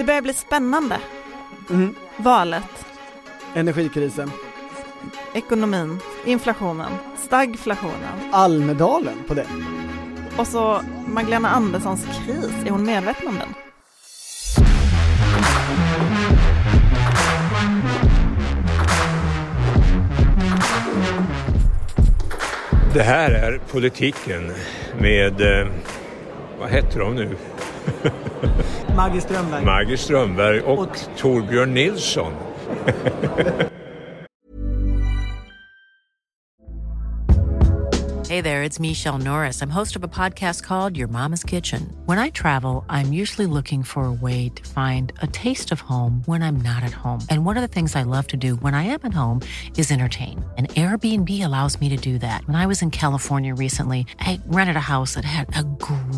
Det börjar bli spännande. Mm. Valet, Energikrisen, ekonomin, inflationen, stagflationen Almedalen på det. och så Magdalena Anderssons kris. Är hon medveten om den? Det här är politiken med, eh, vad heter de nu? Maggie Strömberg. Maggie Strömberg och, Och- Torbjörn Nilsson. Hey there, it's Michelle Norris. I'm host of a podcast called Your Mama's Kitchen. When I travel, I'm usually looking for a way to find a taste of home when I'm not at home. And one of the things I love to do when I am at home is entertain. And Airbnb allows me to do that. When I was in California recently, I rented a house that had a great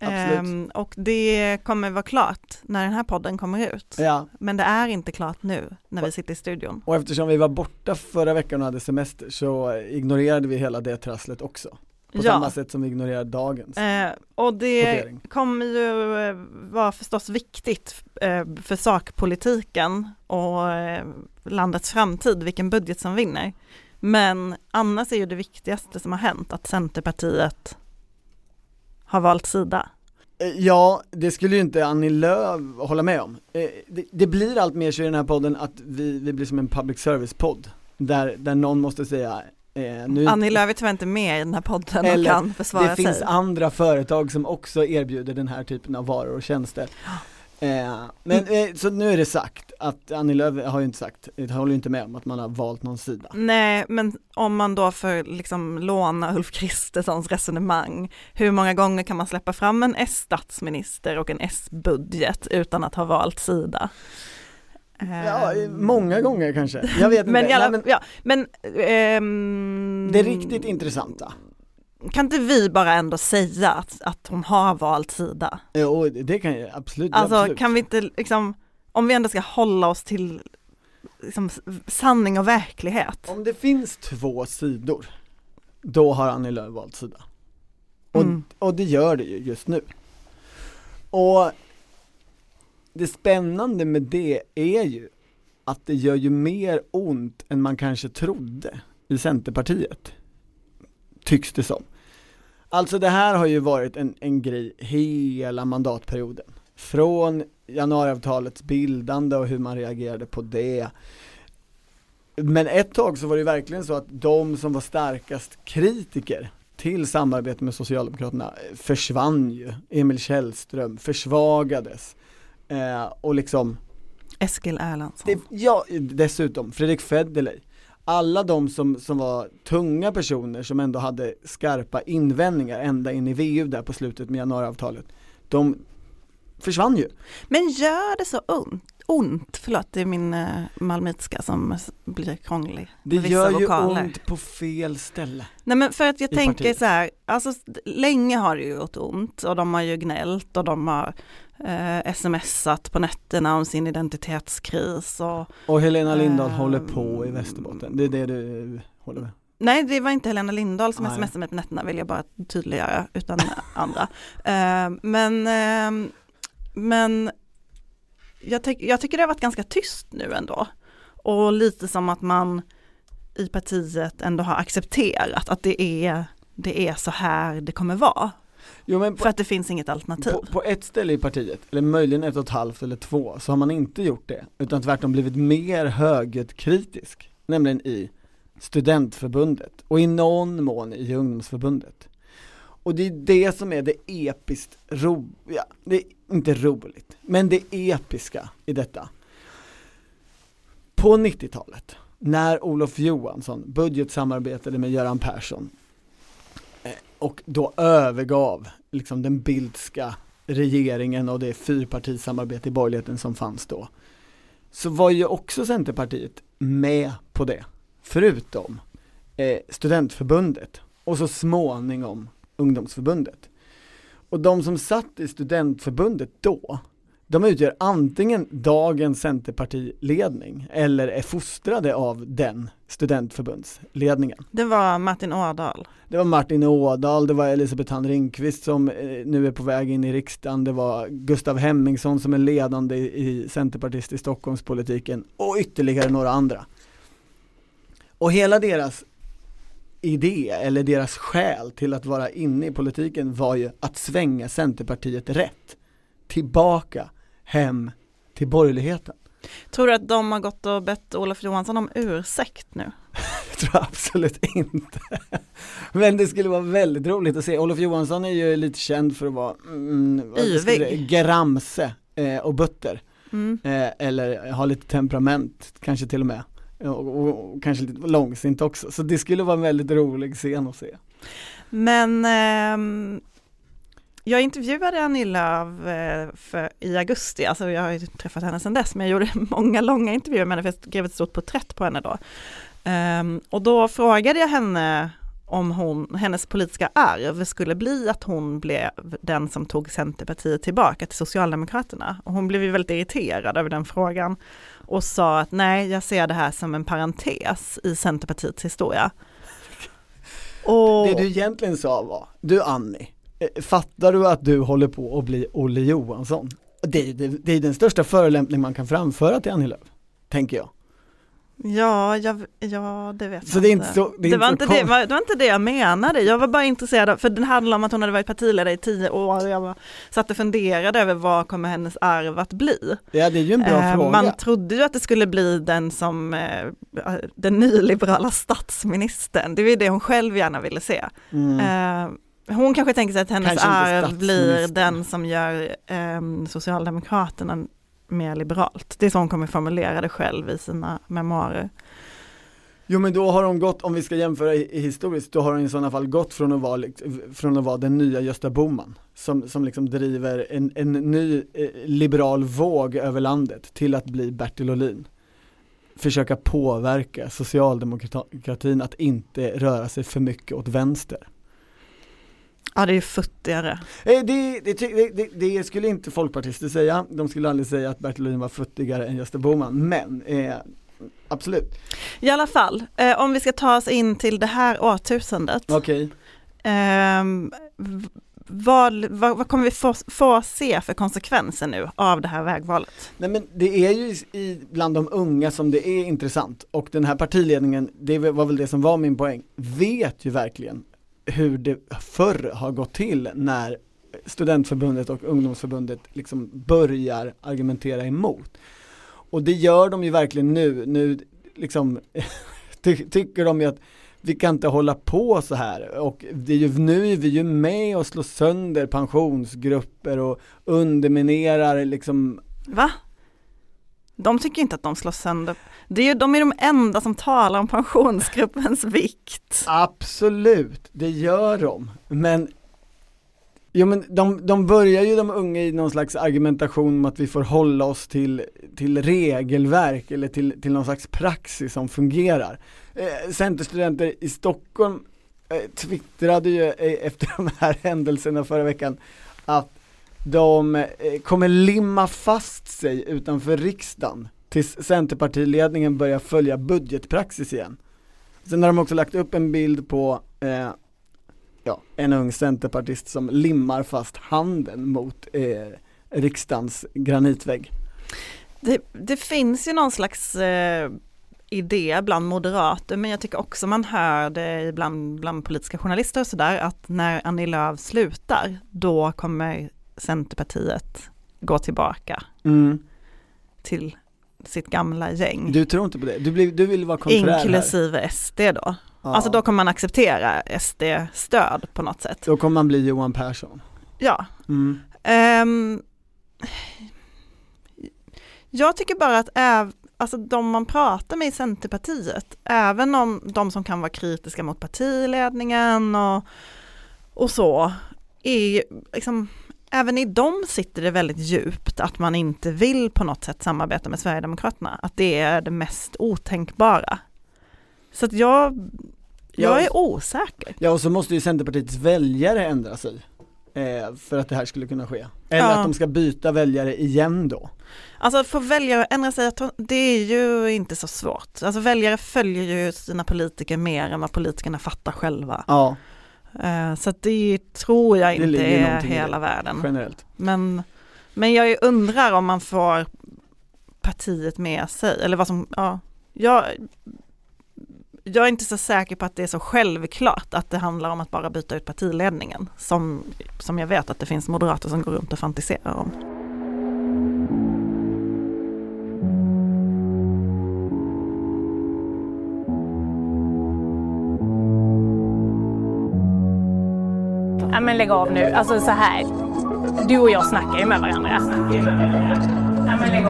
absolut. Ehm, och det kommer vara klart när den här podden kommer ut. Ja, Men det är inte klart nu när vi sitter i studion. och eftersom vi var borta förra veckan och hade semester så ignorerade vi hela det trasslet också. På Ja. samma sätt som vi ignorerade dagens. Eh, och det Kvotering. kommer ju eh, vara förstås viktigt eh, för sakpolitiken och eh, landets framtid, vilken budget som vinner. Men annars är ju det viktigaste som har hänt att Centerpartiet har valt sida. Eh, Ja, det skulle ju inte Annie Lööf hålla med om. Eh, Det, det blir allt mer så i den här podden att vi, vi blir som en public service-podd. Där, där någon måste säga, eh, nu, Annie Lööf är tyvärr inte med i den här podden och Eller, kan försvara det finns sig. andra företag som också erbjuder den här typen av varor och tjänster. Eh, men eh, så nu är det sagt att Annie Lööf har ju inte sagt, jag håller ju inte med om att man har valt någon sida. Nej, men om man då får liksom låna Ulf Kristerssons resonemang, hur många gånger kan man släppa fram en S-statsminister och en S-budget utan att ha valt sida? Ja, eh, Ehm, många gånger kanske, jag vet Men, inte. i alla, Nej, men ja, men ehm, det riktigt intressanta, kan inte vi bara ändå säga att, att hon har valt sida? jo det kan jag absolut, Alltså absolut. kan vi inte liksom, om vi ändå ska hålla oss till liksom, sanning och verklighet. Om det finns två sidor, då har Annie Lööf valt sida. Och, Mm. och det gör det ju just nu. Och det spännande med det är ju att det gör ju mer ont än man kanske trodde i Centerpartiet. Tycks det som. Alltså det här har ju varit en, en grej hela mandatperioden. Från januariavtalets bildande och hur man reagerade på det. Men ett tag så var det verkligen så att de som var starkast kritiker till samarbete med Socialdemokraterna eh, försvann ju. Emil Källström försvagades. Eh, och liksom, Eskil Erlandsson. det, ja dessutom Fredrik Federley. Alla de som, som var tunga personer som ändå hade skarpa invändningar ända in i VU där på slutet med januariavtalet. De försvann ju. Men gör det så ont? ont? Förlåt, det är min uh, malmöitska som s- blir krånglig. Det gör ju vokaler. ont på fel ställe. Nej men för att jag tänker partiet. så här, alltså länge har det ju gjort ont och de har ju gnällt och de har eh, smsat på nätterna om sin identitetskris och Och Helena Lindahl Ehm. håller på i Västerbotten, det är det du eh, håller med? Nej, det var inte Helena Lindahl som Nej. smsade mig på nätterna vill jag bara tydliggöra, utan andra. Eh, men, eh, men jag, tyck- jag tycker det har varit ganska tyst nu ändå. Och lite som att man i partiet ändå har accepterat att det är, det är så här det kommer vara. Jo men på, För att det finns inget alternativ. på, på ett ställe i partiet, eller möjligen ett och ett halvt eller två, så har man inte gjort det, utan tvärtom blivit mer högljutt kritisk, nämligen i studentförbundet och i någon mån i ungdomsförbundet. Och det är det som är det episkt ro, ja, det är inte roligt, men det episka i detta. På 90-talet, när Olof Johansson budgetsamarbetade med Göran Persson och då övergav liksom den bildska regeringen och det fyrpartisamarbete i borgerligheten som fanns då. så var ju också Centerpartiet med på det. Förutom eh, studentförbundet och så småningom ungdomsförbundet. Och de som satt i studentförbundet då, de utgör antingen dagens Centerpartiledning eller är fostrade av den studentförbundsledningen. Det var Martin Ådahl. Det var Martin Ådahl, det var Elisabeth Thand Ringqvist som eh, nu är på väg in i riksdagen, det var Gustav Hemmingsson som är ledande i Centerpartist i Stockholmspolitiken och ytterligare några andra. Och hela deras idé eller deras skäl till att vara inne i politiken var ju att svänga Centerpartiet rätt. Tillbaka hem till borgerligheten. Tror du att de har gått och bett Olof Johansson om ursäkt nu? Det tror jag absolut inte. Men det skulle vara väldigt roligt att se. Olof Johansson är ju lite känd för att vara mm, Yvig. gramse eh, och butter. Mm. Eh, eller ha lite temperament, kanske till och med. Och, och, och kanske lite långsint också. Så det skulle vara en väldigt rolig scen att se. Men ehm, jag intervjuade Annie Lööf eh, för, i augusti, alltså jag har ju träffat henne sedan dess, men jag gjorde många långa intervjuer med henne, för jag skrev ett stort porträtt på henne då. Ehm, och då frågade jag henne om hon, hennes politiska arv skulle bli att hon blev den som tog Centerpartiet tillbaka till Socialdemokraterna. Och hon blev ju väldigt irriterad över den frågan och sa att nej, jag ser det här som en parentes i Centerpartiets historia. Och, Det du egentligen sa var, du Annie, fattar du att du håller på att bli Olle Johansson? Det är, det, det är den största förolämpning man kan framföra till Annie Lööf, tänker jag. Ja, jag, ja det vet Så jag det inte så, det Det var, inte det, var- det var inte det jag menade, jag var bara intresserad av, för det handlade om att hon hade varit partiledare i tio år och jag var, satt och funderade över vad kommer hennes arv att bli. Ja det är ju en bra Eh, fråga. Man trodde ju att det skulle bli den som eh, den nyliberala statsministern, det är ju det hon själv gärna ville se. Mm. Eh, hon kanske tänker sig att hennes Kanske arv blir den som gör eh, Socialdemokraterna mer liberalt. Det är så hon kommer formulera det själv i sina memoarer. Jo men då har hon gått, om vi ska jämföra historiskt, då har hon i sådana fall gått från att vara, från att vara den nya Gösta Bohman som, som liksom driver en, en ny eh, liberal våg över landet till att bli Bertil Ohlin. Försöka påverka socialdemokratin att inte röra sig för mycket åt vänster. Ja, det är futtigare. Eh, Det, det, det, det, skulle inte folkpartister säga, de skulle aldrig säga att Bertil Ohlin var futtigare än Gösta Bohman, men eh, absolut. I alla fall, eh, om vi ska ta oss in till det här årtusendet. Okej. ehm, v- vad, vad, vad kommer vi få, få se för konsekvenser nu av det här vägvalet? Nej men det är ju i, bland de unga som det är intressant och den här partiledningen, det var väl det som var min poäng, vet ju verkligen hur det förr har gått till när studentförbundet och ungdomsförbundet liksom börjar argumentera emot. Och det gör de ju verkligen nu, nu liksom ty, tycker de ju att vi kan inte hålla på så här och det är ju, nu är vi ju med och slår sönder pensionsgrupper och underminerar liksom Va? De tycker inte att de slår sönder. Det är ju, de är de enda som talar om pensionsgruppens vikt. Absolut, det gör de. Men, jo, men de, de börjar ju de unga i någon slags argumentation om att vi får hålla oss till, till regelverk eller till, till någon slags praxis som fungerar. Eh, Centerstudenter i Stockholm eh, twittrade ju eh, efter de här händelserna förra veckan att de eh, kommer limma fast sig utanför riksdagen tills Centerpartiledningen börjar följa budgetpraxis igen. Sen har de också lagt upp en bild på eh, ja, en ung centerpartist som limmar fast handen mot eh, riksdagens granitvägg. Det, det finns ju någon slags eh, idé bland moderater, men jag tycker också man hör det ibland bland politiska journalister och sådär, att när Annie Lööf slutar, då kommer Centerpartiet gå tillbaka Mm. till sitt gamla gäng. Du tror inte på det? Du, blir, du vill vara konträr här. Inklusive SD då. Ja. Alltså då kommer man acceptera SD-stöd på något sätt. Då kommer man bli Johan Persson. Ja. Mm. Ehm, jag tycker bara att äv, alltså de man pratar med i Centerpartiet, även om de som kan vara kritiska mot partiledningen och, och så, är, liksom, även i dem sitter det väldigt djupt att man inte vill på något sätt samarbeta med Sverigedemokraterna, att det är det mest otänkbara. Så att jag, jag Ja. är osäker. Ja och så måste ju Centerpartiets väljare ändra sig eh, för att det här skulle kunna ske. Eller Ja. att de ska byta väljare igen då. Alltså att få väljare att ändra sig, det är ju inte så svårt. Alltså väljare följer ju sina politiker mer än vad politikerna fattar själva. Ja, Så att det tror jag Det inte är hela världen. generellt. Men, men jag undrar om man får partiet med sig, eller vad som, ja, jag, jag är inte så säker på att det är så självklart att det handlar om att bara byta ut partiledningen, som, som jag vet att det finns moderater som går runt och fantiserar om. Nej men lägg av nu, alltså så här. Du och jag snackar ju med varandra. Nej men lägg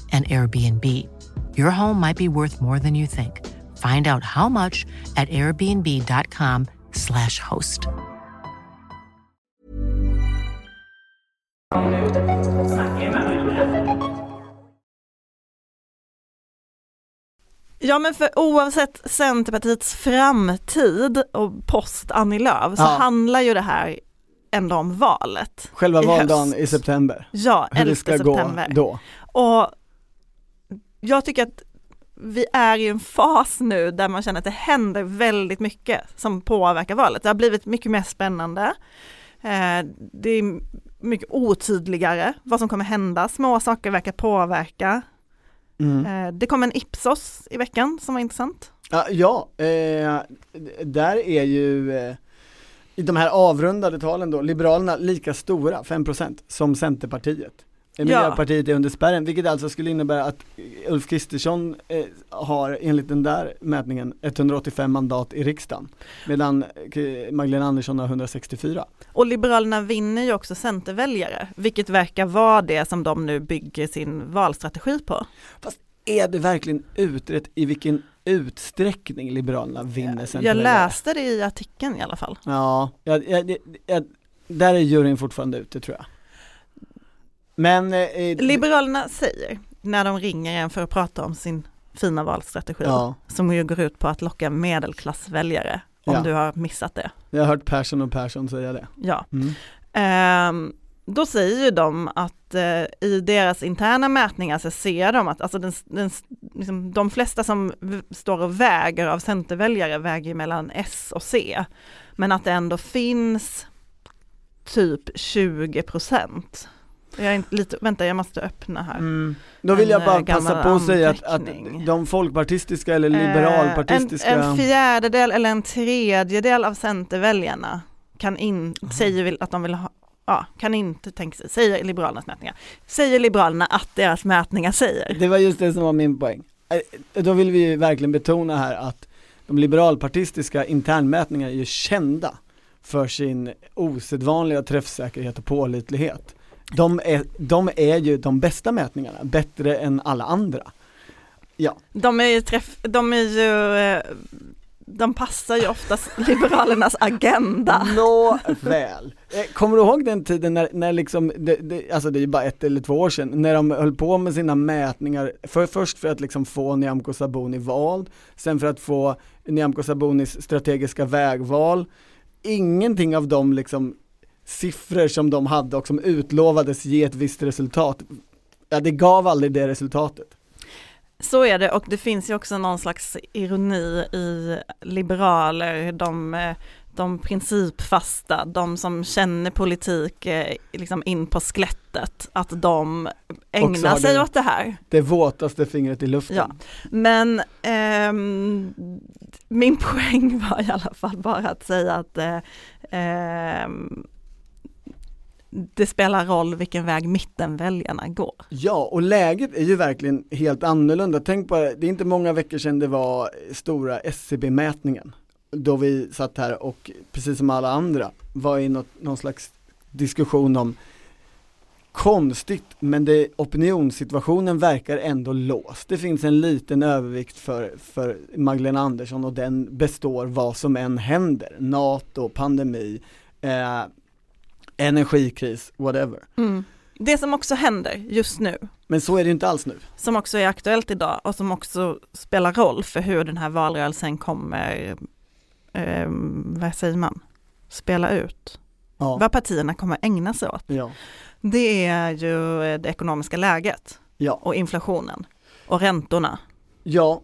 an Airbnb. Your home might be worth more than you think. Find out how much at airbnb.com/slash host. Ja men för oavsett Centerpartiets framtid och post Annie Lööf så Ja. handlar ju det här ändå om valet. Själva valdagen i september, Ja, hur 11 det ska september. gå då. Och jag tycker att vi är i en fas nu där man känner att det händer väldigt mycket som påverkar valet. Det har blivit mycket mer spännande. Eh, Det är mycket otydligare vad som kommer hända. Små saker verkar påverka. Mm. Eh, Det kom en Ipsos i veckan som var intressant. Ja, ja eh, där är ju eh, i de här avrundade talen då, Liberalerna lika stora, 5% som Centerpartiet. Eh, Ja. Miljöpartiet är under spärren, vilket alltså skulle innebära att Ulf Kristersson eh, har enligt den där mätningen 185 mandat i riksdagen. Medan eh, Magdalena Andersson har 164. Och Liberalerna vinner ju också Centerväljare, vilket verkar vara det som de nu bygger sin valstrategi på. Fast är det verkligen utrett i vilken utsträckning Liberalerna vinner Jag Centerväljare? läste det i artikeln i alla fall. Ja, jag, jag, jag, jag, där är juryn fortfarande ute tror jag. Men eh, Liberalerna säger, när de ringer en för att prata om sin fina valstrategi, Ja, som ju går ut på att locka medelklassväljare, om Ja. du har missat det. jag har hört Persson och Persson säga det. Ja. Mm. Ehm, då säger ju de att eh, i deras interna mätningar så ser de att alltså den, den, liksom, de flesta som står och väger av Centerväljare väger mellan S och C. Men att det ändå finns typ 20 procent. Jag är lite, vänta jag måste öppna här. Mm. Då vill En, jag bara eh, passa på att säga att, att de folkpartistiska eller liberalpartistiska Eh, En, en fjärdedel eller en tredjedel av Centerväljarna kan in, säger vill att de vill ha, ja, kan inte tänka sig, säger Liberalernas mätningar, säger Liberalerna att deras mätningar säger. Det var just det som var min poäng. Eh, Då vill vi verkligen betona här att de liberalpartistiska internmätningarna är ju kända för sin osedvanliga träffsäkerhet och pålitlighet. De är, de är ju de bästa mätningarna, bättre än alla andra. Ja, De är ju träff, de är ju, eh, de passar ju oftast Liberalernas agenda. Nåväl. Eh, Kommer du ihåg den tiden när, när liksom, det, det, alltså det är ju bara ett eller två år sedan, när de höll på med sina mätningar, för, först för att liksom få Nyamko Sabuni vald, sen för att få Nyamko Sabunis strategiska vägval. Ingenting av de liksom siffror som de hade och som utlovades ge ett visst resultat, ja det gav aldrig det resultatet. Så är det och det finns ju också någon slags ironi i liberaler, de, eh, de principfasta, de som känner politik eh, liksom in på skelettet, att de ägnar sig det- åt det här. Det våtaste fingret i luften. Ja. Men ehm, min poäng var i alla fall bara att säga att eh, ehm, det spelar roll vilken väg mittenväljarna går. Ja, och läget är ju verkligen helt annorlunda. Tänk på, det är inte många veckor sedan det var stora SCB-mätningen. Då vi satt här och precis som alla andra var i något, någon slags diskussion om konstigt, men det, opinionssituationen verkar ändå låst. Det finns en liten övervikt för, för Magdalena Andersson och den består vad som än händer. NATO, pandemi, eh, energikris, whatever. Det som också händer just nu, Men så är det ju inte alls nu. som också är aktuellt idag och som också spelar roll för hur den här valrörelsen kommer, ehm, vad säger man, spela ut. Ja. Vad partierna kommer ägna sig åt. Ja. Det är ju det ekonomiska läget Ja, och inflationen och räntorna. ja.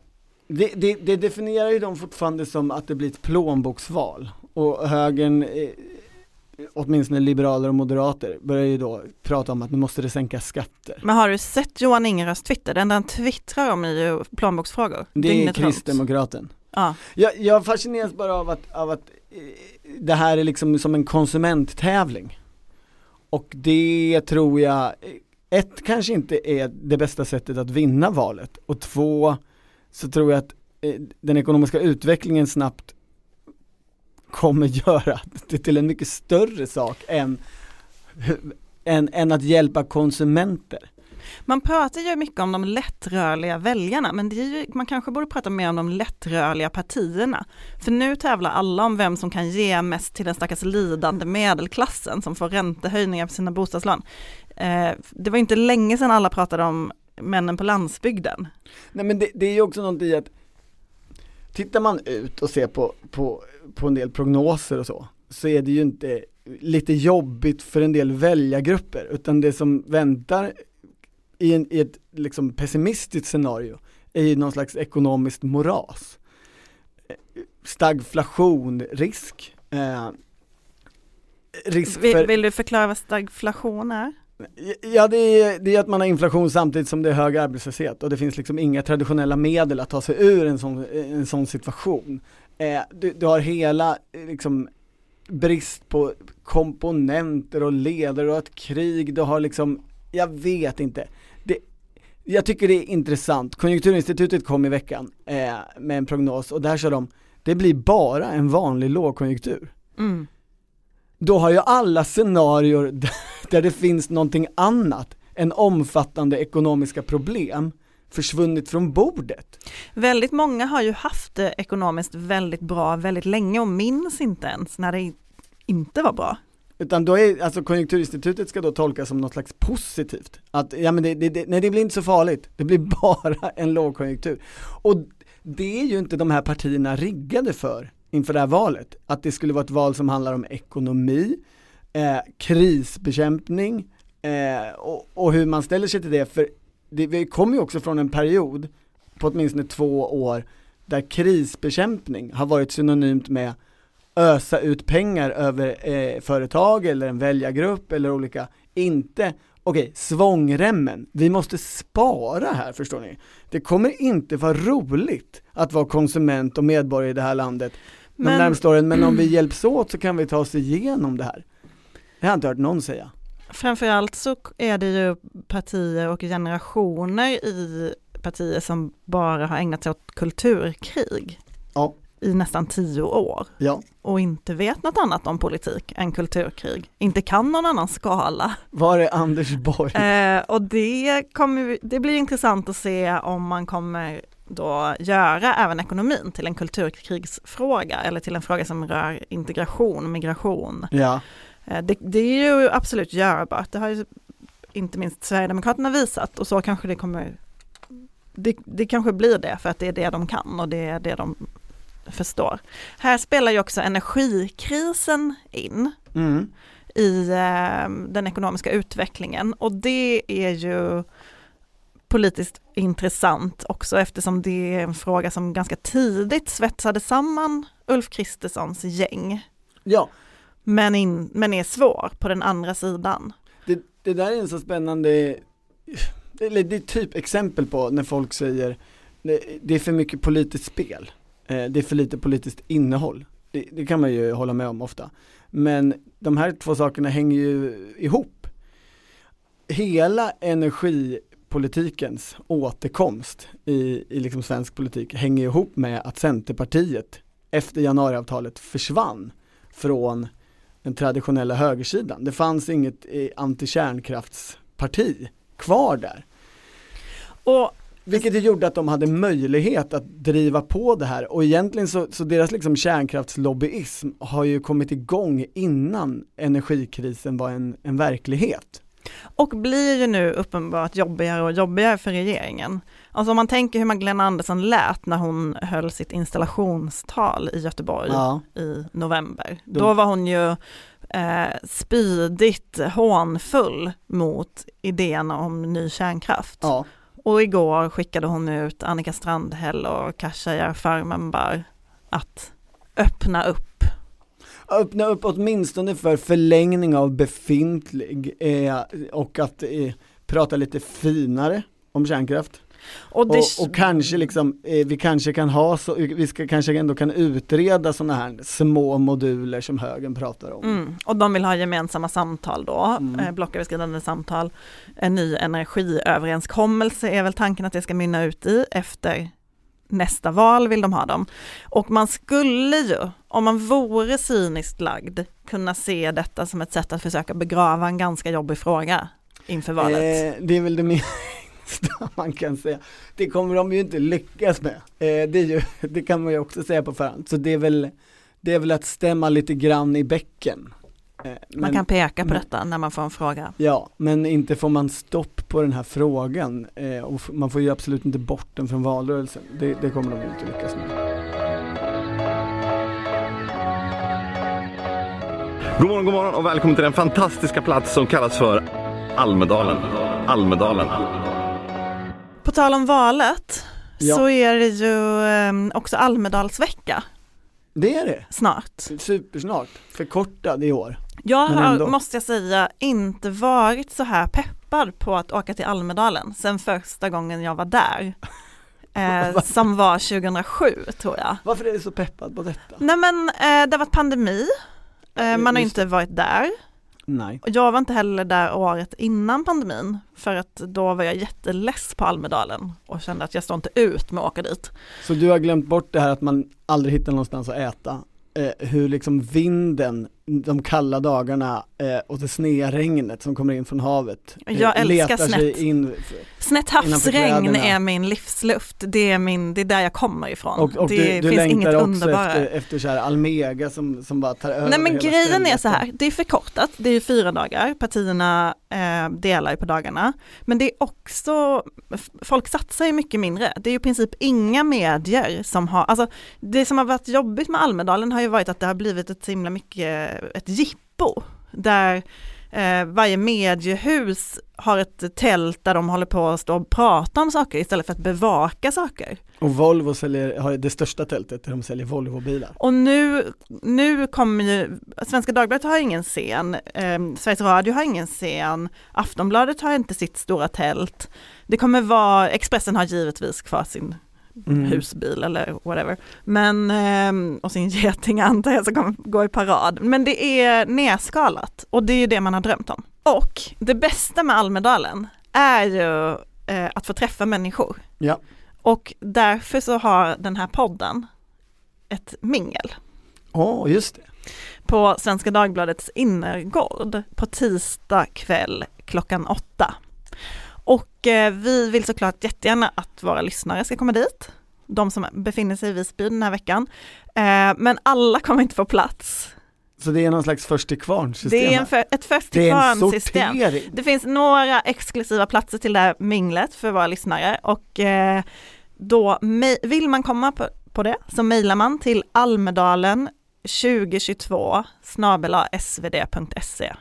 Det, det, det definierar ju de fortfarande som att det blir ett plånboksval och högern, eh, åtminstone liberaler och moderater, börjar ju då prata om att nu måste det sänka skatter. Men har du sett Johan Ingerös Twitter? Enda han twittrar om är ju plånboksfrågor. Det är dygnet runt. kristdemokraten. Ja, Jag, jag fascineras bara av att, av att eh, det här är liksom som en konsumenttävling. Och det tror jag, eh, ett kanske inte är det bästa sättet att vinna valet och två så tror jag att eh, den ekonomiska utvecklingen snabbt kommer göra det till en mycket större sak än, än, än att hjälpa konsumenter. man pratar ju mycket om de lättrörliga väljarna, men ju, man kanske borde prata mer om de lättrörliga partierna. För nu tävlar alla om vem som kan ge mest till den stackars lidande medelklassen som får räntehöjningar på sina bostadslån. Eh, det var inte länge sedan alla pratade om männen på landsbygden. Nej men det, det är ju också någonting i att Tittar man ut och ser på, på, på en del prognoser och så Så är det ju inte lite jobbigt för en del väljargrupper utan det som väntar i, en, i ett liksom pessimistiskt scenario är ju någon slags ekonomiskt moras Stagflation, risk eh, Risk Vill, för vill du förklara vad stagflation är? Ja det är, det är att man har inflation samtidigt som det är hög arbetslöshet och det finns liksom inga traditionella medel att ta sig ur en sån, en sån situation. Eh, du, du har hela eh, liksom brist på komponenter och ledare och ett krig, du har liksom, jag vet inte. Det, jag tycker det är intressant, Konjunkturinstitutet kom i veckan eh, med en prognos och där sa de, det blir bara en vanlig lågkonjunktur Mm då har ju alla scenarier där- det finns någonting annat än omfattande ekonomiska problem försvunnit från bordet. Väldigt många har ju haft det ekonomiskt väldigt bra väldigt länge och minns inte ens när det inte var bra. Utan då är, alltså Konjunkturinstitutet ska då tolkas som något slags positivt. Att, ja men det, det, det, nej det blir inte så farligt, det blir bara en lågkonjunktur. Och det är ju inte de här partierna riggade för inför det här valet. Att det skulle vara ett val som handlar om ekonomi, eh, krisbekämpning eh, och, och hur man ställer sig till det. För det, vi kommer ju också från en period på åtminstone två år där krisbekämpning har varit synonymt med ösa ut pengar över eh, företag eller en väljargrupp eller olika, inte Okej, svångremmen. Vi måste spara här förstår ni. Det kommer inte vara roligt att vara konsument och medborgare i det här landet de Men- närmaste åren, men om vi hjälps åt så kan vi ta oss igenom det här. Det har jag inte hört någon säga. Framförallt så är det ju partier och generationer i partier som bara har ägnat sig åt kulturkrig Ja. i nästan tio år Ja, och inte vet något annat om politik än kulturkrig. Inte kan någon annan skala. var är Anders Borg? Eh, och det, kommer, det blir intressant att se om man kommer då göra även ekonomin till en kulturkrigsfråga eller till en fråga som rör integration, migration. Ja, Eh, Det, det är ju absolut görbart, det har ju inte minst Sverigedemokraterna visat och så kanske det kommer, det, det kanske blir det för att det är det de kan och det är det de förstår. Här spelar ju också energikrisen in mm. i eh, den ekonomiska utvecklingen och det är ju politiskt intressant också eftersom det är en fråga som ganska tidigt svetsade samman Ulf Kristerssons gäng Ja, men, in, men är svår på den andra sidan. det, det där är en så spännande, eller det är typ exempel på när folk säger det, det är för mycket politiskt spel, eh, det är för lite politiskt innehåll. Det, det kan man ju hålla med om ofta. Men de här två sakerna hänger ju ihop. Hela energipolitikens återkomst i, i liksom svensk politik hänger ihop med att Centerpartiet efter januariavtalet försvann från den traditionella högersidan. Det fanns inget eh, antikärnkraftsparti kvar där. Och Vilket ju gjorde att de hade möjlighet att driva på det här och egentligen så, så deras liksom kärnkraftslobbyism har ju kommit igång innan energikrisen var en, en verklighet. Och blir ju nu uppenbart jobbigare och jobbigare för regeringen. Alltså om man tänker hur Magdalena Andersson lät när hon höll sitt installationstal i Göteborg Ja, i november. Då- Då var hon ju eh, spydigt hånfull mot idén om ny kärnkraft. ja. Och igår skickade hon ut Annika Strandhäll och Khashayar Farmanbar att öppna upp. Öppna upp åtminstone för förlängning av befintlig eh, och att eh, prata lite finare om kärnkraft. Och, det, Och, och kanske liksom, eh, vi kanske kan ha så, vi ska kanske ändå kan utreda sådana här små moduler som högern pratar om. Mm, och de vill ha gemensamma samtal då, Mm. eh, blocköverskridande samtal. En ny energiöverenskommelse är väl tanken att det ska mynna ut i efter nästa val vill de ha dem. Och man skulle ju, om man vore cyniskt lagd, kunna se detta som ett sätt att försöka begrava en ganska jobbig fråga inför valet. Eh, det är väl det minsta man kan säga. Det kommer de ju inte lyckas med. Eh, det, är ju, det kan man ju också säga på förhand. Så det är väl, det är väl att stämma lite grann i bäcken. Eh, man men- kan peka på men- detta när man får en fråga. Ja, men inte får man stopp på den här frågan eh, och man får ju absolut inte bort den från valrörelsen. Det, det kommer de inte lyckas med. God morgon, god morgon och välkommen till den fantastiska plats som kallas för Almedalen. Almedalen. På tal om valet Ja. så är det ju eh, också Almedalsvecka Det är det. snart. Supersnart. Förkortad i år. Jag har, måste jag säga, inte varit så här peppad på att åka till Almedalen sen första gången jag var där. Eh, som var 2007 tror jag. Varför är du så peppad på detta? Nej men eh, det har varit pandemi, eh, man har inte varit där. Nej. Och jag var inte heller där året innan pandemin för att då var jag jätteless på Almedalen och kände att jag står inte ut med att åka dit. Så du har glömt bort det här att man aldrig hittar någonstans att äta. Eh, hur liksom vinden, de kalla dagarna eh, och det snea regnet som kommer in från havet. eh, Jag älskar snett. in. Snett havsregn är min livsluft, det är, min, det är där jag kommer ifrån. Och, och det du, du finns inget underbara. efter, efter så här Almega som, som bara tar över Nej men grejen är stället. så här, det är förkortat, det är ju fyra dagar, partierna eh, delar på dagarna. Men det är också, folk satsar ju mycket mindre. Det är ju i princip inga medier som har, alltså det som har varit jobbigt med Almedalen har ju varit att det har blivit ett så himla mycket, ett jippo. Där eh, varje mediehus har ett tält där de håller på att stå och prata om saker istället för att bevaka saker. Och Volvo säljer, har det största tältet där de säljer Volvo-bilar. Och nu, nu kommer ju, Svenska Dagbladet har ingen scen, eh, Sveriges Radio har ingen scen, Aftonbladet har inte sitt stora tält. Det kommer vara, Expressen har givetvis kvar sin Mm. husbil eller whatever. Men, eh, och sin geting antar jag som kommer gå i parad. Men det är nedskalat och det är ju det man har drömt om. Och det bästa med Almedalen är ju eh, att få träffa människor. Ja. Och därför så har den här podden ett mingel Åh, just det. på Svenska Dagbladets innergård på tisdag kväll klockan åtta. Och eh, vi vill såklart jättegärna att våra lyssnare ska komma dit, de som befinner sig i Visby den här veckan. Eh, men alla kommer inte få plats. Så det är någon slags först till kvarn system Det är för, ett först till kvarn-system. Det finns några exklusiva platser till det här minglet för våra lyssnare och eh, då vill man komma på, på det så mejlar man till almedalen 2022 snabela svd.se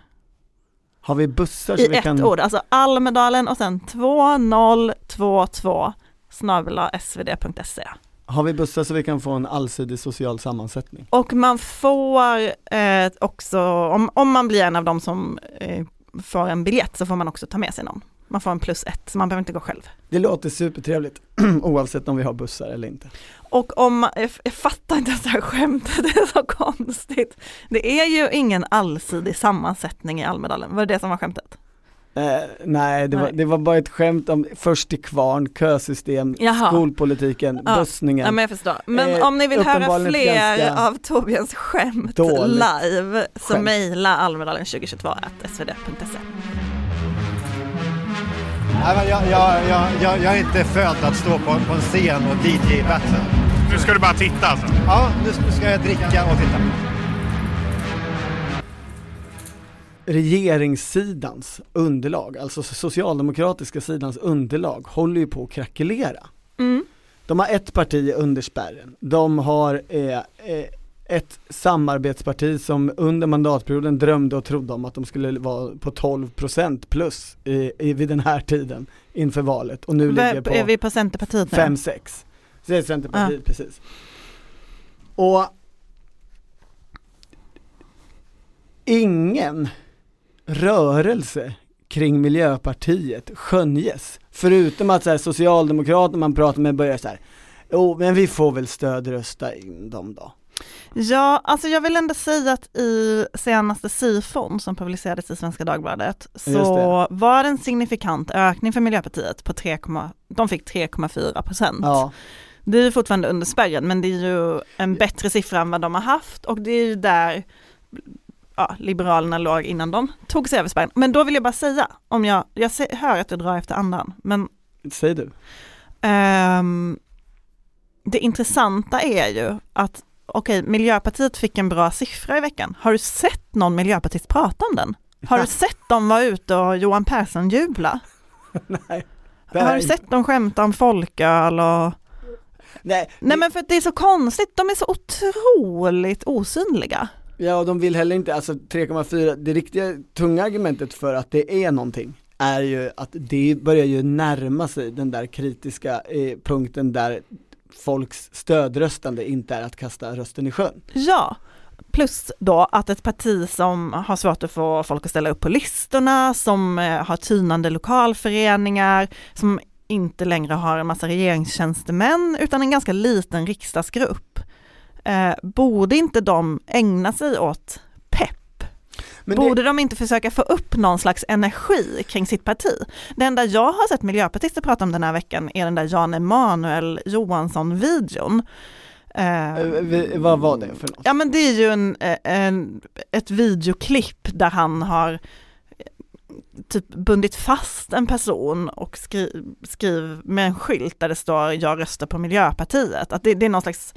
Har vi bussar så i vi ett kan... ord, alltså Almedalen och sen 2022 snabela svd.se. Har vi bussar så vi kan få en allsidig social sammansättning? Och man får eh, också, om, om man blir en av dem som eh, får en biljett så får man också ta med sig någon. Man får en plus ett, så man behöver inte gå själv. Det låter supertrevligt oavsett om vi har bussar eller inte. Och om jag, jag fattar inte det här skämtet, det är så konstigt. Det är ju ingen allsidig sammansättning i Almedalen, var det det som var skämtet? Eh, nej, det, Var, Nej. det var bara ett skämt om först till kvarn, kösystem, Jaha. skolpolitiken, Ja. bussningen. Ja men jag förstår. Men Eh, om ni vill höra fler av Torbjörns skämt dåligt live så mejla almedalen 2022 svd.se. Nej, men jag, jag, jag, jag, jag är inte född att stå på, på en scen och DJ-battla. Nu ska du bara titta alltså? Ja, nu, nu ska jag dricka och titta. regeringssidans underlag, alltså socialdemokratiska sidans underlag håller ju på att krackelera. Mm. De har ett parti under spärren, de har eh, eh, ett samarbetsparti som under mandatperioden drömde och trodde om att de skulle vara på 12% plus i, i, vid den här tiden inför valet och nu ligger på Är vi på Centerpartiet nu? 5-6. Så det är Centerpartiet precis. Och ingen rörelse kring Miljöpartiet skönjes. Förutom att så här, Socialdemokraterna man pratar med börjar så här, jo men vi får väl stödrösta in dem då. Ja, alltså jag vill ändå säga att i senaste SIFON som publicerades i Svenska Dagbladet så var det en signifikant ökning för Miljöpartiet på 3, de fick 3,4 procent. Ja, Det är ju fortfarande under spärren men det är ju en bättre siffra än vad de har haft och det är ju där ja, Liberalerna låg innan de tog sig över spärren. Men då vill jag bara säga, om jag, jag hör att du drar efter andan, men säg du. ehm, det intressanta är ju att okej, Miljöpartiet fick en bra siffra i veckan. Har du sett någon miljöpartist prata om den? Har du sett dem vara ute och Johan Persson jubla? Nej. Har du sett dem skämta om folköl och Nej, Nej men för att det är så konstigt, de är så otroligt osynliga. Ja och de vill heller inte, alltså 3,4, det riktiga tunga argumentet för att det är någonting är ju att det börjar ju närma sig den där kritiska eh, punkten där folks stödröstande inte är att kasta rösten i sjön. Ja, plus då att ett parti som har svårt att få folk att ställa upp på listorna, som eh, har tynande lokalföreningar, som inte längre har en massa regeringstjänstemän utan en ganska liten riksdagsgrupp. Eh, borde inte de ägna sig åt? Men Borde det, de inte försöka få upp någon slags energi kring sitt parti? Det enda jag har sett miljöpartister prata om den här veckan är den där Jan Emanuel Johansson-videon. Eh, eh, vad var det för något? Ja men det är ju en, eh, en, ett videoklipp där han har eh, typ bundit fast en person och skri, skriv med en skylt där det står jag röstar på Miljöpartiet. Att det, det är någon slags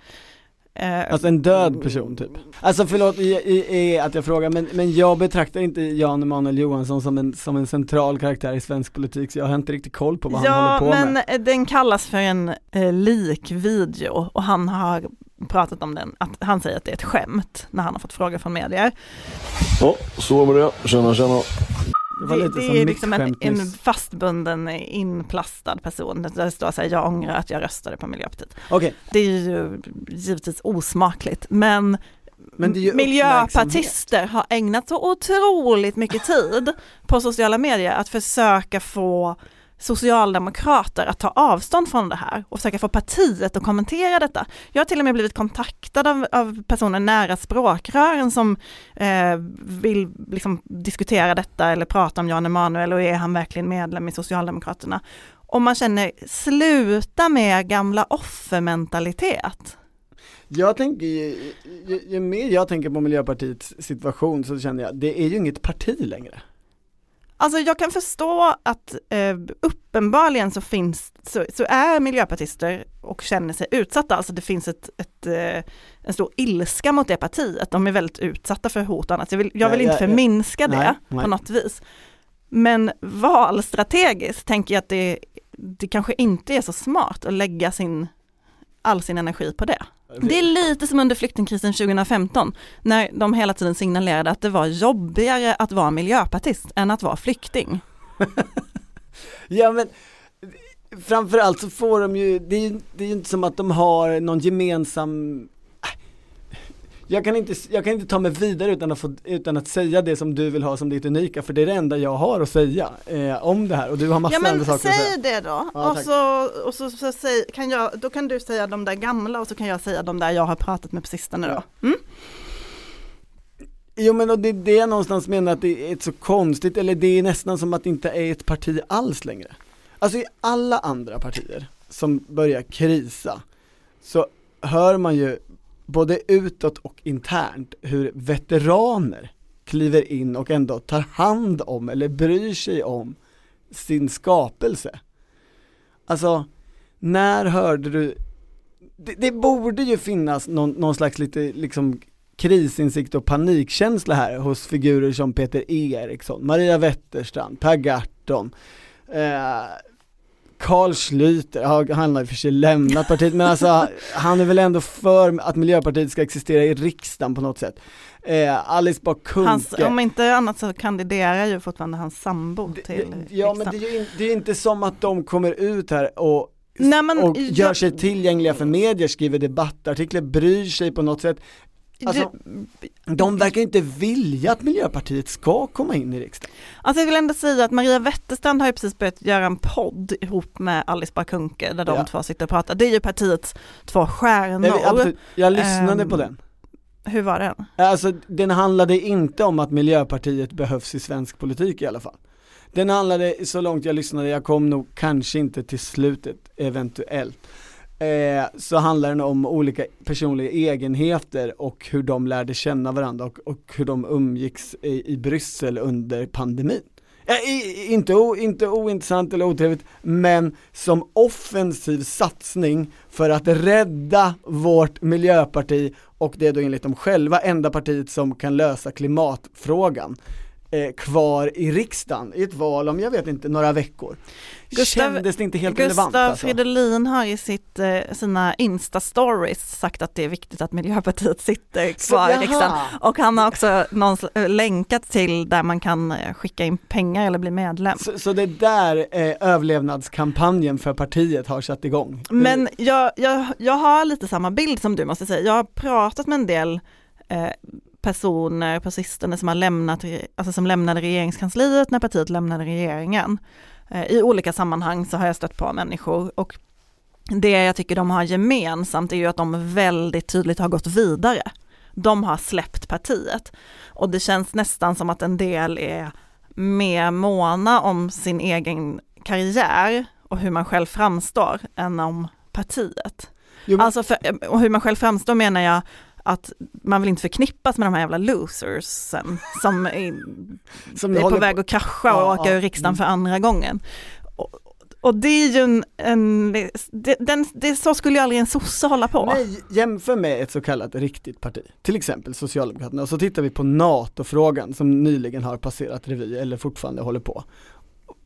Alltså en död person typ. Alltså förlåt i, i, i att jag frågar men, men jag betraktar inte Jan Emanuel Johansson som en, som en central karaktär i svensk politik så jag har inte riktigt koll på vad han Ja håller på men med. eh, den kallas för en eh, likvideo och han har pratat om den, att han säger att det är ett skämt när han har fått frågor från medier. Ja, så med det. Tjena, tjena. Det det, det som är liksom en, en fastbunden inplastad person. Där det står så här, jag ångrar att jag röstade på Miljöpartiet. Okej, Det är ju givetvis osmakligt men, Men miljöpartister har ägnat så otroligt mycket tid på sociala medier att försöka få socialdemokrater att ta avstånd från det här och försöka få partiet att kommentera detta. Jag har till och med blivit kontaktad av, av personer nära språkrören som eh, vill liksom diskutera detta eller prata om Jan Emanuel och är han verkligen medlem i Socialdemokraterna? Och man känner, sluta med gamla offermentalitet. Jag tänker, ju, ju, ju mer jag tänker på Miljöpartiets situation så känner jag, det är ju inget parti längre. Alltså jag kan förstå att eh, uppenbarligen så finns, så, så är miljöpartister och känner sig utsatta, alltså det finns ett, ett, eh, en stor ilska mot det partiet, de är väldigt utsatta för hot och annat. Jag vill, jag vill Ja, inte ja, ja. förminska det Nej, nej. på något vis. Men valstrategiskt tänker jag att det, det kanske inte är så smart att lägga sin, all sin energi på det. Det är lite som under flyktingkrisen 2015 när de hela tiden signalerade att det var jobbigare att vara miljöpartist än att vara flykting. Ja men, framförallt så får de ju, det är ju det är inte som att de har någon gemensam jag kan, inte, jag kan inte ta mig vidare utan att, få, utan att säga det som du vill ha som ditt unika för det är det enda jag har att säga eh, om det här och du har massor Ja men andra saker att säga. säg det då. Ja, och tack. så, och så, så säg, kan jag, då kan du säga de där gamla och så kan jag säga de där jag har pratat med på sistone då. Mm? Jo men och det är det jag någonstans menar att det är ett så konstigt, eller det är nästan som att det inte är ett parti alls längre. Alltså i alla andra partier som börjar krisa så hör man ju både utåt och internt hur veteraner kliver in och ändå tar hand om eller bryr sig om sin skapelse. Alltså, när hörde du det, det borde ju finnas någon, någon slags lite liksom krisinsikt och panikkänsla här hos figurer som Peter Eriksson, Maria Wetterstrand, Per Gahrton, eh, Carl Schlüter, han har i och för sig lämnat partiet men alltså han är väl ändå för att Miljöpartiet ska existera i riksdagen på något sätt. Eh, Alice Bah Kuhnke. om inte annat så kandiderar ju fortfarande hans sambo till Ja men det är ju in, det är inte som att de kommer ut här och Nej, men och jag- gör sig tillgängliga för medier, skriver debattartiklar, bryr sig på något sätt. Alltså, de verkar inte vilja att Miljöpartiet ska komma in i riksdagen. Alltså jag vill ändå säga att Maria Wetterstrand har ju precis börjat göra en podd ihop med Alice Bah Kuhnke där de Ja. två sitter och pratar. Det är ju partiets två stjärnor. Jag, jag lyssnade Ehm, på den. Hur var den? Alltså den handlade inte om att Miljöpartiet behövs i svensk politik i alla fall. Den handlade, så långt jag lyssnade, jag kom nog kanske inte till slutet, eventuellt. Eh, så handlar den om olika personliga egenheter och hur de lärde känna varandra och, och hur de umgicks i, i Bryssel under pandemin. Eh, ja, i, inte, o, inte ointressant eller otrevligt, men som offensiv satsning för att rädda vårt miljöparti och det är då enligt dem själva enda partiet som kan lösa klimatfrågan eh, kvar i riksdagen i ett val om, jag vet inte, några veckor. Kändes det inte helt relevant Gustav alltså? Fridolin har i sitt, eh, sina Insta-stories sagt att det är viktigt att Miljöpartiet sitter kvar i riksdagen. Och han har också någon, eh, länkat till där man kan skicka in pengar eller bli medlem. Så, så det är där eh, överlevnadskampanjen för partiet har satt igång? Men jag, jag, jag har lite samma bild som du måste säga. Jag har pratat med en del eh, personer på sistone som har lämnat, alltså som lämnade regeringskansliet när partiet lämnade regeringen. Eh, I olika sammanhang så har jag stött på människor och det jag tycker de har gemensamt är ju att de väldigt tydligt har gått vidare. De har släppt partiet och det känns nästan som att en del är mer måna om sin egen karriär och hur man själv framstår än om partiet. Jo, Alltså för, och hur man själv framstår menar jag att man vill inte förknippas med de här jävla losersen som är, Som är på väg att krascha Ja, och åka ja, ur riksdagen mm. för andra gången. Och, och det är ju en, en det, den, det, så skulle ju aldrig en sosse hålla på. Nej, jämför med ett så kallat riktigt parti, till exempel Socialdemokraterna, och så tittar vi på NATO-frågan som nyligen har passerat revy eller fortfarande håller på.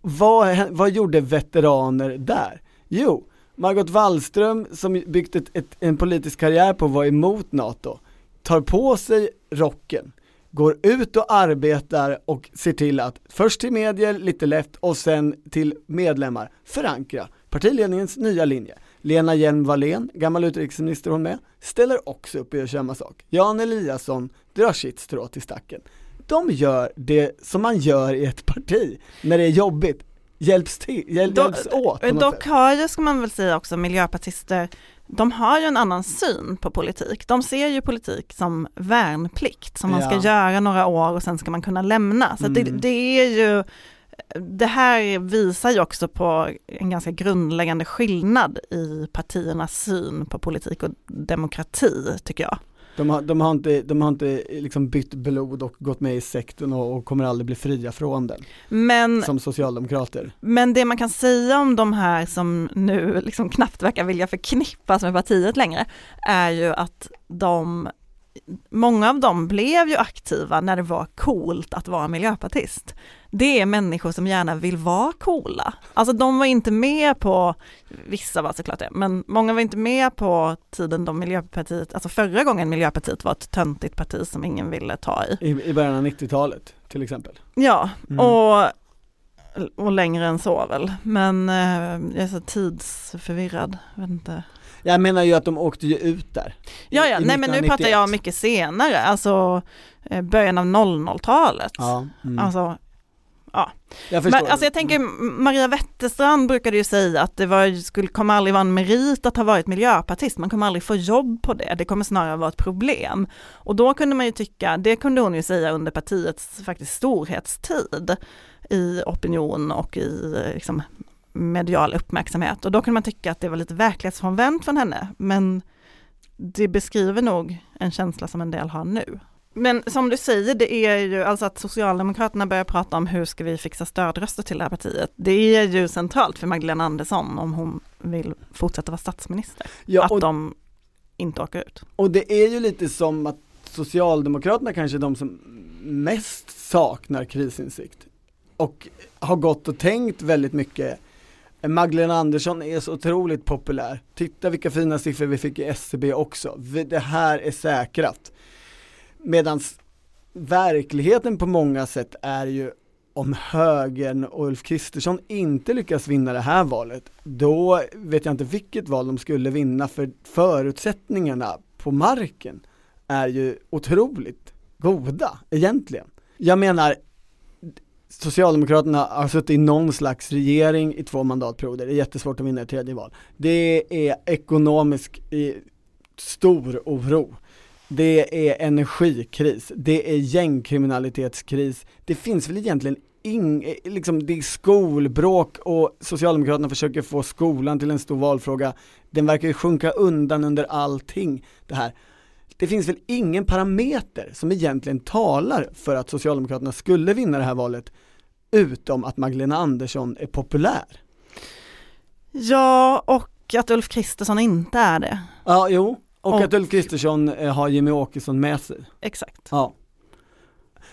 Vad, vad gjorde veteraner där? Jo, Margot Wallström som byggt ett, ett, en politisk karriär på att vara emot NATO, tar på sig rocken, går ut och arbetar och ser till att först till medier, lite lätt och sen till medlemmar förankra partiledningens nya linje. Lena Hjelm-Wallén, gammal utrikesminister hon med, ställer också upp och gör samma sak. Jan Eliasson drar sitt strå till stacken. De gör det som man gör i ett parti när det är jobbigt, hjälps, till, hjäl, hjälps åt Dock har ju, ska man väl säga också, miljöpartister, de har ju en annan syn på politik. De ser ju politik som värnplikt, som man ska Ja. göra några år och sen ska man kunna lämna. Så att det, Mm. det är ju, det här visar ju också på en ganska grundläggande skillnad i partiernas syn på politik och demokrati, tycker jag. De har, de har inte, de har inte liksom bytt blod och gått med i sekten och, och kommer aldrig bli fria från den, Men som socialdemokrater. Men det man kan säga om de här som nu liksom knappt verkar vilja förknippas med partiet längre är ju att de, många av dem blev ju aktiva när det var coolt att vara miljöpartist. Det är människor som gärna vill vara coola. Alltså de var inte med på, vissa var såklart det, men många var inte med på tiden då Miljöpartiet, alltså förra gången Miljöpartiet var ett töntigt parti som ingen ville ta i. I, i början av 90-talet till exempel. Ja, Mm. och och längre än så väl. Men eh, jag är så tidsförvirrad. Jag vet inte. Jag menar ju att de åkte ju ut där. Ja, ja, nej men nu 1991. pratar jag mycket senare, alltså eh, början av 00-talet. Ja, mm. Alltså, jag förstår. men, alltså jag tänker, Maria Wetterstrand brukade ju säga att det var, skulle, kommer aldrig vara en merit att ha varit miljöpartist, man kommer aldrig få jobb på det, det kommer snarare vara ett problem. Och då kunde man ju tycka, det kunde hon ju säga under partiets faktiskt storhetstid i opinion och i eh, liksom, medial uppmärksamhet. Och då kunde man tycka att det var lite verklighetsfrånvänt från henne, men det beskriver nog en känsla som en del har nu. Men som du säger, det är ju alltså att Socialdemokraterna börjar prata om hur ska vi fixa stödröster till det här partiet. Det är ju centralt för Magdalena Andersson om hon vill fortsätta vara statsminister. ja, att och, de inte åker ut. och det är ju lite som att Socialdemokraterna kanske är de som mest saknar krisinsikt. Och har gått och tänkt väldigt mycket Magdalena Andersson är så otroligt populär. Titta vilka fina siffror vi fick i SCB också. Det här är säkrat. Medan verkligheten på många sätt är ju om högern och Ulf Kristersson inte lyckas vinna det här valet, då vet jag inte vilket val de skulle vinna för förutsättningarna på marken är ju otroligt goda egentligen. Jag menar, Socialdemokraterna har suttit i någon slags regering i två mandatperioder, det är jättesvårt att vinna ett tredje val. Det är ekonomisk stor oro. Det är energikris, det är gängkriminalitetskris. Det finns väl egentligen ing, liksom det är skolbråk och Socialdemokraterna försöker få skolan till en stor valfråga. Den verkar ju sjunka undan under allting det här. Det finns väl ingen parameter som egentligen talar för att Socialdemokraterna skulle vinna det här valet utom att Magdalena Andersson är populär. Ja, och att Ulf Kristersson inte är det. Ja, jo, och, Och- att Ulf Kristersson eh, har Jimmy Åkesson med sig. Exakt. Ja.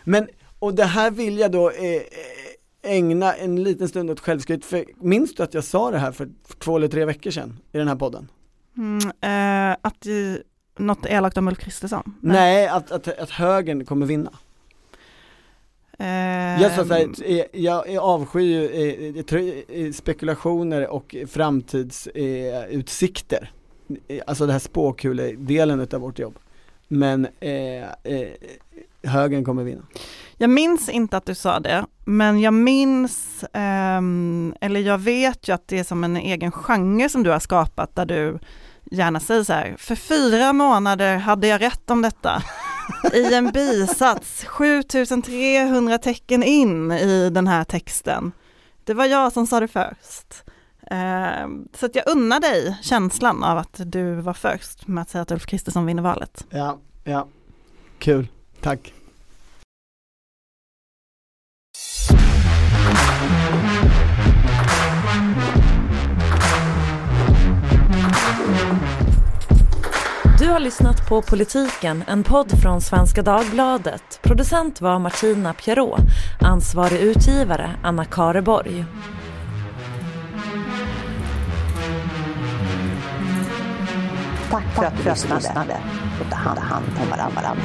Men, och det här vill jag då eh, eh, ägna en liten stund åt självskryt, för minns du att jag sa det här för två eller tre veckor sedan i den här podden? Mm, eh, att något elakt om Ulf Kristersson? Nej, att, att, att högern kommer vinna. Eh, Jag så här, eh, jag, jag avskyr ju eh, tror, eh, spekulationer och framtidsutsikter. Eh, utsikter. Eh, alltså det här spåkuledelen utav vårt jobb. Men eh, eh, högern kommer vinna. Jag minns inte att du sa det, men jag minns, ehm, eller jag vet ju att det är som en egen genre som du har skapat där du gärna säger så här, för fyra månader hade jag rätt om detta. I en bisats, 7300 tecken in i den här texten. Det var jag som sa det först. Ehm, så att jag unnar dig känslan av att du var först med att säga att Ulf Kristersson vinner valet. Ja, ja. Kul, tack. Har lyssnat på Politiken, en podd från Svenska Dagbladet. Producent var Martina Pierrot. Ansvarig utgivare Anna Kareborg. Tack för att du lyssnade och ta hand om varandra.